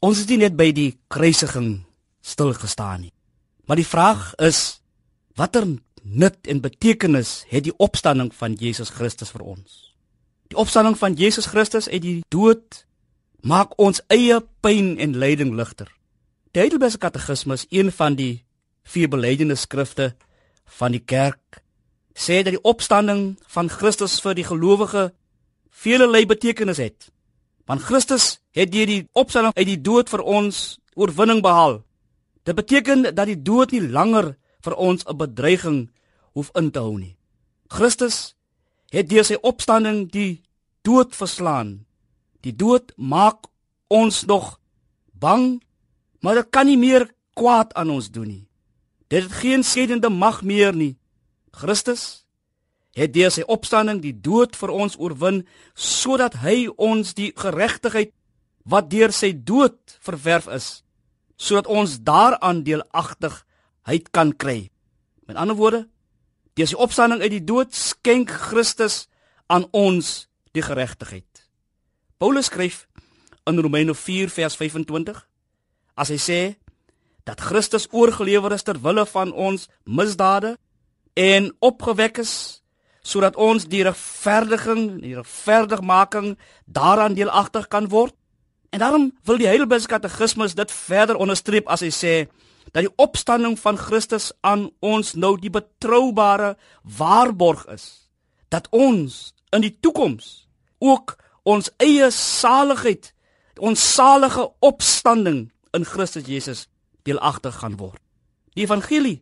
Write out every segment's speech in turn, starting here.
Ons het net by die kruisiging stil gestaan nie. Maar die vraag is watter nut en betekenis het die opstanding van Jesus Christus vir ons? Die opstanding van Jesus Christus uit die dood maak ons eie pyn en lyding ligter. Die Heidelbergse Katekismus, een van die vier belydende skrifte van die kerk, sê dat die opstanding van Christus vir die gelowige vele betekenis het. Want Christus het deur die opstanding uit die dood vir ons oorwinning behaal. Dit beteken dat die dood nie langer vir ons 'n bedreiging hoef in te hou nie. Christus het deur sy opstanding die dood verslaan. Die dood maak ons nog bang, maar dit kan nie meer kwaad aan ons doen nie. Dit het geen skedende mag meer nie. Christus het deur sy opstanding die dood vir ons oorwin sodat hy ons die geregtigheid wat deur sy dood verwerf is sodat ons daaraan deelagtigheid kan kry. Met ander woorde, deur sy opstanding uit die dood skenk Christus aan ons die geregtigheid. Paulus skryf in Romeine 4 vers 25 as hy sê dat Christus oorgelewer is ter wille van ons misdade en opgewek is sodat ons die regverdiging, die regverdigmaking daaraan deelagtig kan word. En daarom wil die Heidelbergse Katekismus dit verder onderstreep as hy sê dat die opstanding van Christus aan ons nou die betroubare waarborg is dat ons in die toekoms ook ons eie saligheid, ons salige opstanding in Christus Jesus deelagtig gaan word. Die evangelie,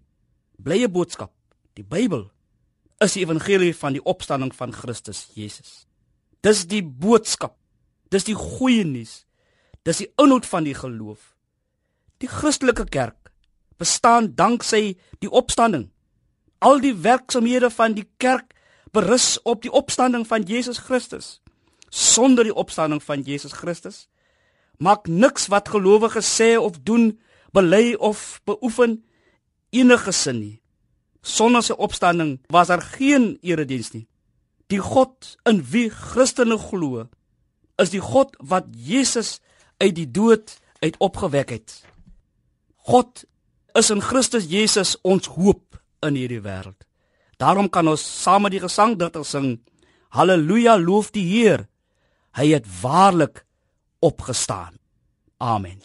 blye boodskap, die Bybel is die evangelie van die opstanding van Christus Jesus. Dis die boodskap. Dis die goeie nuus Dis die inhoud van die geloof. Die Christelike kerk bestaan danksy die opstanding. Al die werksamehede van die kerk berus op die opstanding van Jesus Christus. Sonder die opstanding van Jesus Christus maak niks wat gelowiges sê of doen, bely of beoefen enige sin nie. Sonder sy opstanding was daar geen erediens nie. Die God in wie Christene glo, is die God wat Jesus uit die dood uit opgewek het. God is in Christus Jesus ons hoop in hierdie wêreld. Daarom kan ons saam met die gesangdigter sing: Halleluja, loof die Heer. Hy het waarlik opgestaan. Amen.